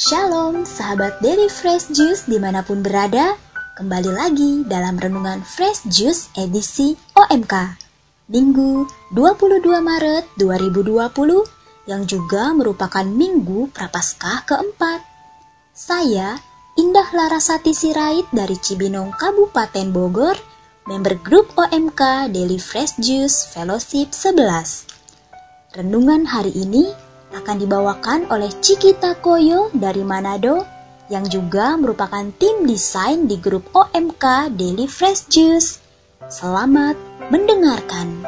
Shalom sahabat Daily Fresh Juice di mana pun berada. Kembali lagi dalam Renungan Fresh Juice edisi OMK Minggu 22 Maret 2020 Yang juga merupakan Minggu Prapaskah keempat. Saya Indah Larasati Sirait dari Cibinong Kabupaten Bogor Member grup OMK Daily Fresh Juice Fellowship 11 Renungan hari ini akan dibawakan oleh Cikita Koyo dari Manado yang juga merupakan tim desain di grup OMK Daily Fresh Juice. Selamat mendengarkan.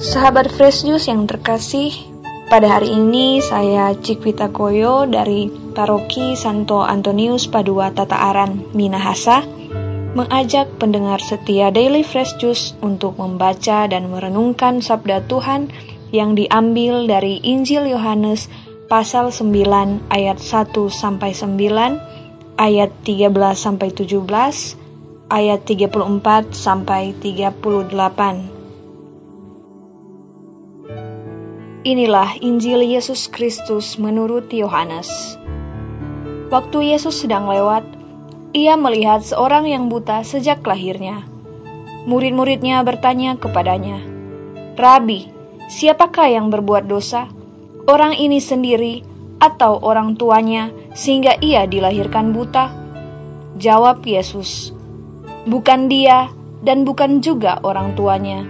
Sahabat Fresh Juice yang terkasih, pada hari ini saya Cikita Koyo dari Paroki Santo Antonius Padua Tataaran Minahasa mengajak pendengar setia Daily Fresh Juice untuk membaca dan merenungkan sabda Tuhan yang diambil dari Injil Yohanes pasal 9 ayat 1 sampai 9, ayat 13 sampai 17, ayat 34 sampai 38. Inilah Injil Yesus Kristus menurut Yohanes. Waktu Yesus sedang lewat, ia melihat seorang yang buta sejak lahirnya. Murid-muridnya bertanya kepadanya, "Rabi, siapakah yang berbuat dosa? Orang ini sendiri atau orang tuanya sehingga ia dilahirkan buta?" Jawab Yesus, "Bukan dia dan bukan juga orang tuanya,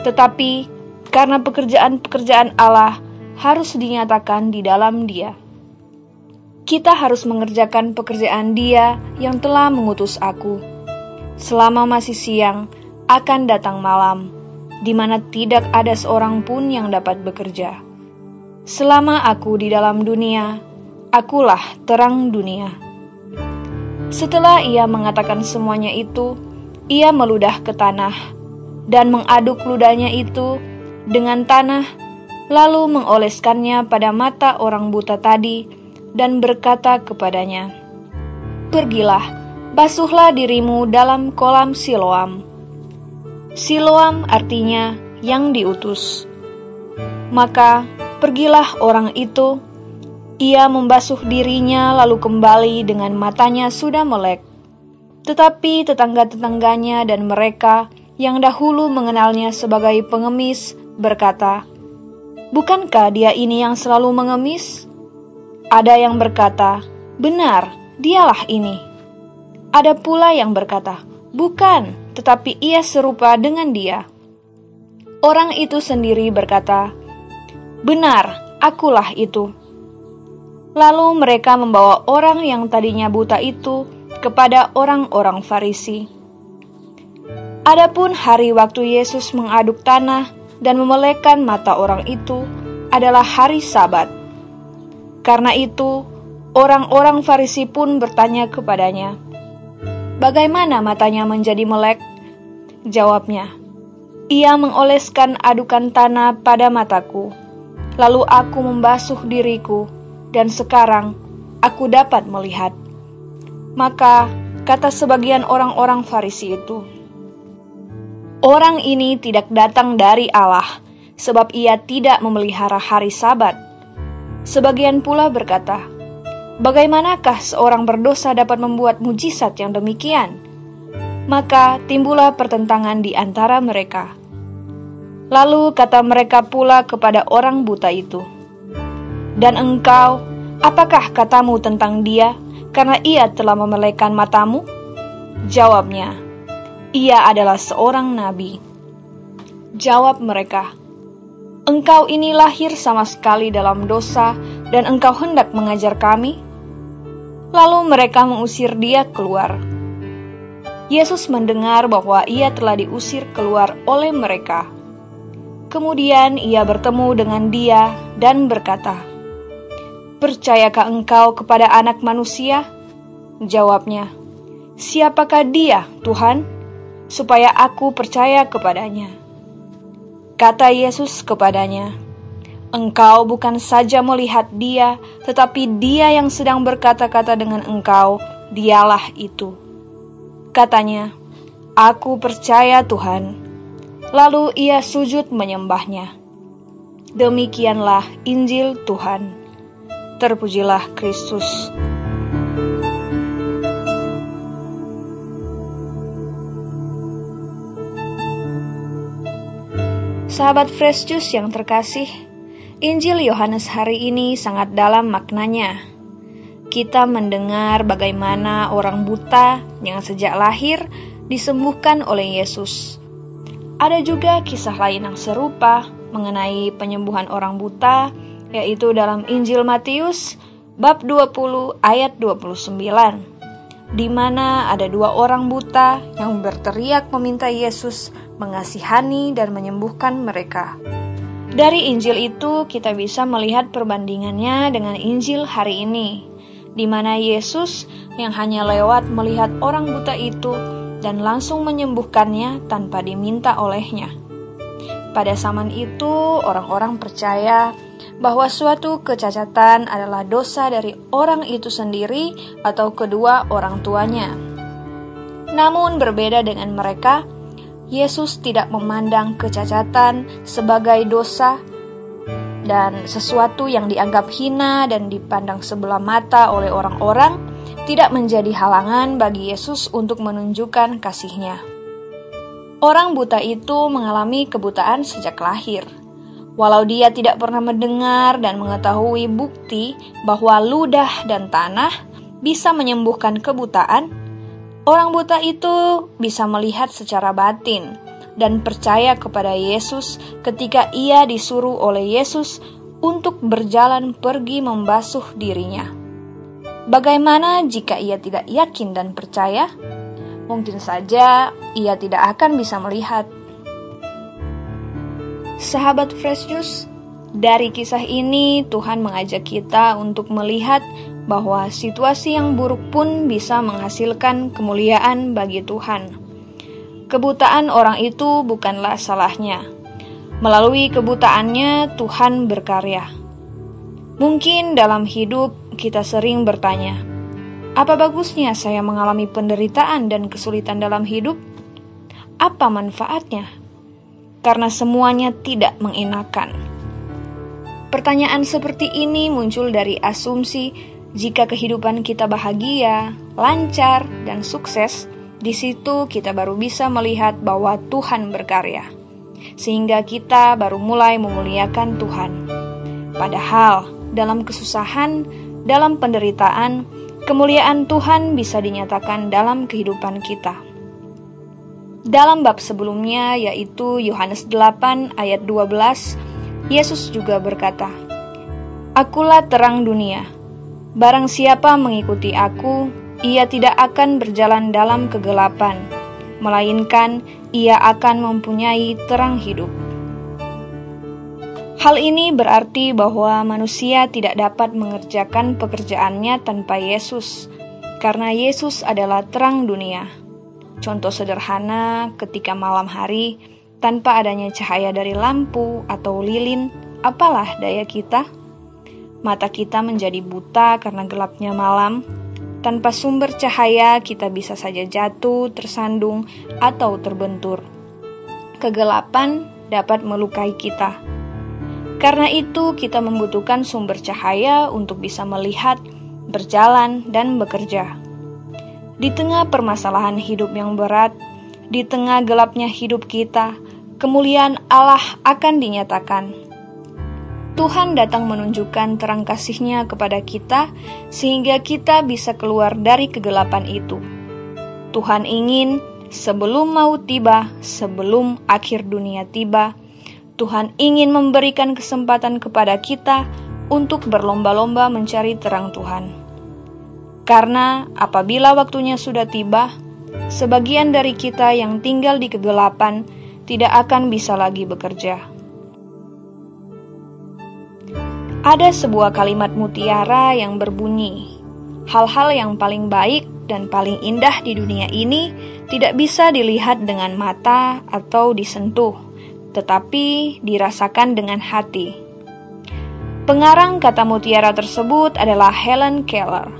tetapi karena pekerjaan-pekerjaan Allah harus dinyatakan di dalam Dia." Kita harus mengerjakan pekerjaan Dia yang telah mengutus aku. Selama masih siang, akan datang malam, di mana tidak ada seorang pun yang dapat bekerja. Selama aku di dalam dunia, akulah terang dunia. Setelah ia mengatakan semuanya itu, ia meludah ke tanah dan mengaduk ludahnya itu dengan tanah, lalu mengoleskannya pada mata orang buta tadi dan berkata kepadanya, Pergilah, basuhlah dirimu dalam kolam Siloam. Siloam artinya yang diutus. Maka pergilah orang itu, ia membasuh dirinya lalu kembali dengan matanya sudah melek. Tetapi tetangga-tetangganya dan mereka yang dahulu mengenalnya sebagai pengemis berkata, Bukankah dia ini yang selalu mengemis? Ada yang berkata, "Benar, dialah ini." Ada pula yang berkata, "Bukan, tetapi ia serupa dengan dia." Orang itu sendiri berkata, "Benar, akulah itu." Lalu mereka membawa orang yang tadinya buta itu kepada orang-orang Farisi. Adapun hari waktu Yesus mengaduk tanah dan memelekan mata orang itu adalah hari Sabat. Karena itu, orang-orang Farisi pun bertanya kepadanya, "Bagaimana matanya menjadi melek?" Jawabnya, "Ia mengoleskan adukan tanah pada mataku, lalu aku membasuh diriku, dan sekarang aku dapat melihat." Maka kata sebagian orang-orang Farisi itu, "Orang ini tidak datang dari Allah, sebab ia tidak memelihara hari Sabat." Sebagian pula berkata, Bagaimanakah seorang berdosa dapat membuat mujizat yang demikian? Maka timbullah pertentangan di antara mereka. Lalu kata mereka pula kepada orang buta itu, "Dan engkau, apakah katamu tentang dia karena ia telah memelekan matamu?" Jawabnya, "Ia adalah seorang nabi." Jawab mereka, Engkau ini lahir sama sekali dalam dosa, dan engkau hendak mengajar kami? Lalu mereka mengusir dia keluar. Yesus mendengar bahwa ia telah diusir keluar oleh mereka. Kemudian ia bertemu dengan dia dan berkata, "Percayakah engkau kepada Anak Manusia?" Jawabnya, "Siapakah Dia, Tuhan, supaya aku percaya kepadanya?" Kata Yesus kepadanya, Engkau bukan saja melihat dia, tetapi dia yang sedang berkata-kata dengan engkau, dialah itu. Katanya, Aku percaya Tuhan. Lalu ia sujud menyembahnya. Demikianlah Injil Tuhan. Terpujilah Kristus. Sahabat Fresh Juice yang terkasih, Injil Yohanes hari ini sangat dalam maknanya. Kita mendengar bagaimana orang buta yang sejak lahir disembuhkan oleh Yesus. Ada juga kisah lain yang serupa mengenai penyembuhan orang buta, yaitu dalam Injil Matius bab 20 ayat 29, di mana ada dua orang buta yang berteriak meminta Yesus mengasihani dan menyembuhkan mereka. Dari Injil itu kita bisa melihat perbandingannya dengan Injil hari ini, di mana Yesus yang hanya lewat melihat orang buta itu dan langsung menyembuhkannya tanpa diminta olehnya. Pada zaman itu, orang-orang percaya bahwa suatu kecacatan adalah dosa dari orang itu sendiri atau kedua orang tuanya. Namun, berbeda dengan mereka, Yesus tidak memandang kecacatan sebagai dosa dan sesuatu yang dianggap hina dan dipandang sebelah mata oleh orang-orang tidak menjadi halangan bagi Yesus untuk menunjukkan kasihnya. Orang buta itu mengalami kebutaan sejak lahir. Walau dia tidak pernah mendengar dan mengetahui bukti bahwa ludah dan tanah bisa menyembuhkan kebutaan, Orang buta itu bisa melihat secara batin dan percaya kepada Yesus ketika ia disuruh oleh Yesus untuk berjalan pergi membasuh dirinya. Bagaimana jika ia tidak yakin dan percaya? Mungkin saja ia tidak akan bisa melihat. Sahabat Fresh Juice, dari kisah ini Tuhan mengajak kita untuk melihat bahwa situasi yang buruk pun bisa menghasilkan kemuliaan bagi Tuhan. Kebutaan orang itu bukanlah salahnya. Melalui kebutaannya, Tuhan berkarya. Mungkin dalam hidup kita sering bertanya, "Apa bagusnya saya mengalami penderitaan dan kesulitan dalam hidup? Apa manfaatnya?" Karena semuanya tidak mengenakan. Pertanyaan seperti ini muncul dari asumsi jika kehidupan kita bahagia, lancar, dan sukses, di situ kita baru bisa melihat bahwa Tuhan berkarya, sehingga kita baru mulai memuliakan Tuhan. Padahal, dalam kesusahan, dalam penderitaan, kemuliaan Tuhan bisa dinyatakan dalam kehidupan kita. Dalam bab sebelumnya, yaitu Yohanes 8 ayat 12, Yesus juga berkata, Akulah terang dunia. Barang siapa mengikuti aku, ia tidak akan berjalan dalam kegelapan, melainkan ia akan mempunyai terang hidup. Hal ini berarti bahwa manusia tidak dapat mengerjakan pekerjaannya tanpa Yesus, karena Yesus adalah terang dunia. Contoh sederhana, ketika malam hari, tanpa adanya cahaya dari lampu atau lilin, apalah daya kita? Mata kita menjadi buta karena gelapnya malam. Tanpa sumber cahaya, kita bisa saja jatuh, tersandung, atau terbentur. Kegelapan dapat melukai kita. Karena itu, kita membutuhkan sumber cahaya untuk bisa melihat, berjalan, dan bekerja. Di tengah permasalahan hidup yang berat, di tengah gelapnya hidup kita, kemuliaan Allah akan dinyatakan Tuhan datang menunjukkan terang kasihnya kepada kita sehingga kita bisa keluar dari kegelapan itu. Tuhan ingin sebelum mau tiba, sebelum akhir dunia tiba, Tuhan ingin memberikan kesempatan kepada kita untuk berlomba-lomba mencari terang Tuhan. Karena apabila waktunya sudah tiba, sebagian dari kita yang tinggal di kegelapan tidak akan bisa lagi bekerja. Ada sebuah kalimat mutiara yang berbunyi, "Hal-hal yang paling baik dan paling indah di dunia ini tidak bisa dilihat dengan mata atau disentuh, tetapi dirasakan dengan hati." Pengarang kata mutiara tersebut adalah Helen Keller.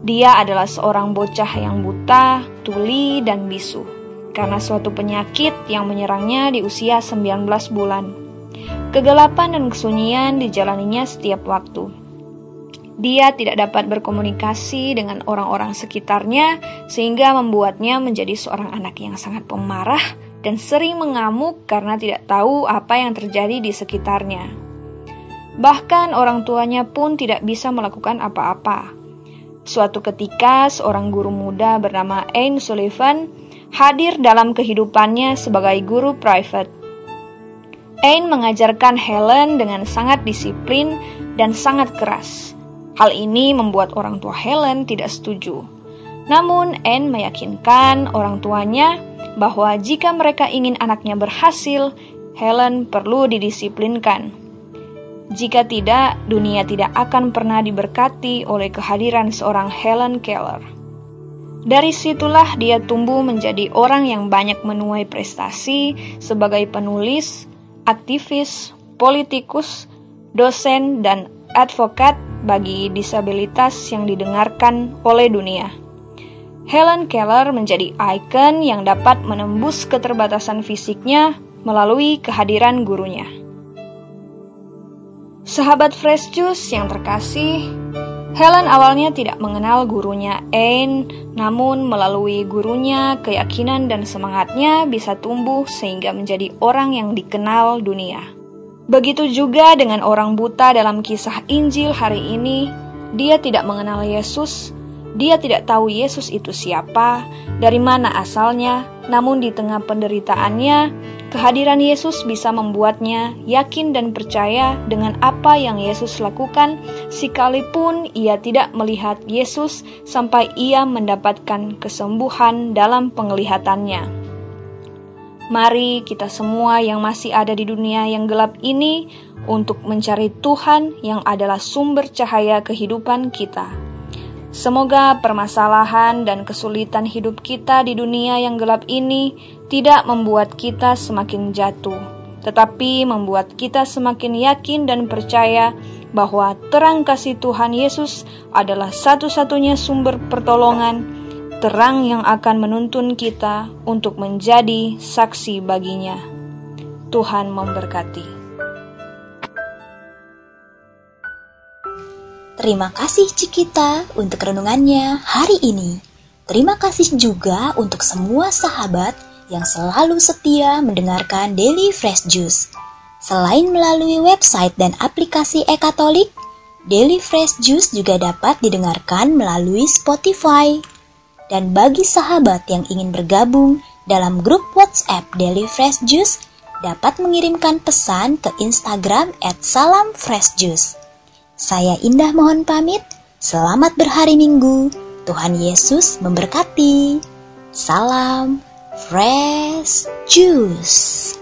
Dia adalah seorang bocah yang buta, tuli, dan bisu karena suatu penyakit yang menyerangnya di usia 19 bulan. Kegelapan dan kesunyian dijalaninya setiap waktu. Dia tidak dapat berkomunikasi dengan orang-orang sekitarnya, sehingga membuatnya menjadi seorang anak yang sangat pemarah dan sering mengamuk karena tidak tahu apa yang terjadi di sekitarnya. Bahkan orang tuanya pun tidak bisa melakukan apa-apa. Suatu ketika, seorang guru muda bernama Ain Sullivan hadir dalam kehidupannya sebagai guru private. Ain mengajarkan Helen dengan sangat disiplin dan sangat keras. Hal ini membuat orang tua Helen tidak setuju. Namun, Anne meyakinkan orang tuanya bahwa jika mereka ingin anaknya berhasil, Helen perlu didisiplinkan. Jika tidak, dunia tidak akan pernah diberkati oleh kehadiran seorang Helen Keller. Dari situlah dia tumbuh menjadi orang yang banyak menuai prestasi sebagai penulis, aktivis, politikus, dosen, dan advokat bagi disabilitas yang didengarkan oleh dunia. Helen Keller menjadi ikon yang dapat menembus keterbatasan fisiknya melalui kehadiran gurunya. Sahabat Fresh Juice yang terkasih, Helen awalnya tidak mengenal gurunya Anne, namun melalui gurunya, keyakinan dan semangatnya bisa tumbuh sehingga menjadi orang yang dikenal dunia. Begitu juga dengan orang buta dalam kisah Injil hari ini, dia tidak mengenal Yesus, dia tidak tahu Yesus itu siapa, dari mana asalnya, namun di tengah penderitaannya, kehadiran Yesus bisa membuatnya yakin dan percaya dengan apa yang Yesus lakukan, sekalipun ia tidak melihat Yesus sampai ia mendapatkan kesembuhan dalam penglihatannya. Mari kita semua yang masih ada di dunia yang gelap ini untuk mencari Tuhan yang adalah sumber cahaya kehidupan kita. Semoga permasalahan dan kesulitan hidup kita di dunia yang gelap ini tidak membuat kita semakin jatuh, tetapi membuat kita semakin yakin dan percaya bahwa terang kasih Tuhan Yesus adalah satu-satunya sumber pertolongan terang yang akan menuntun kita untuk menjadi saksi baginya. Tuhan memberkati. Terima kasih Cikita untuk renungannya hari ini. Terima kasih juga untuk semua sahabat yang selalu setia mendengarkan Daily Fresh Juice. Selain melalui website dan aplikasi e-katolik, Daily Fresh Juice juga dapat didengarkan melalui Spotify. Dan bagi sahabat yang ingin bergabung dalam grup WhatsApp Daily Fresh Juice, dapat mengirimkan pesan ke Instagram at Salam Fresh Juice. Saya Indah mohon pamit, selamat berhari Minggu, Tuhan Yesus memberkati. Salam Fresh Juice.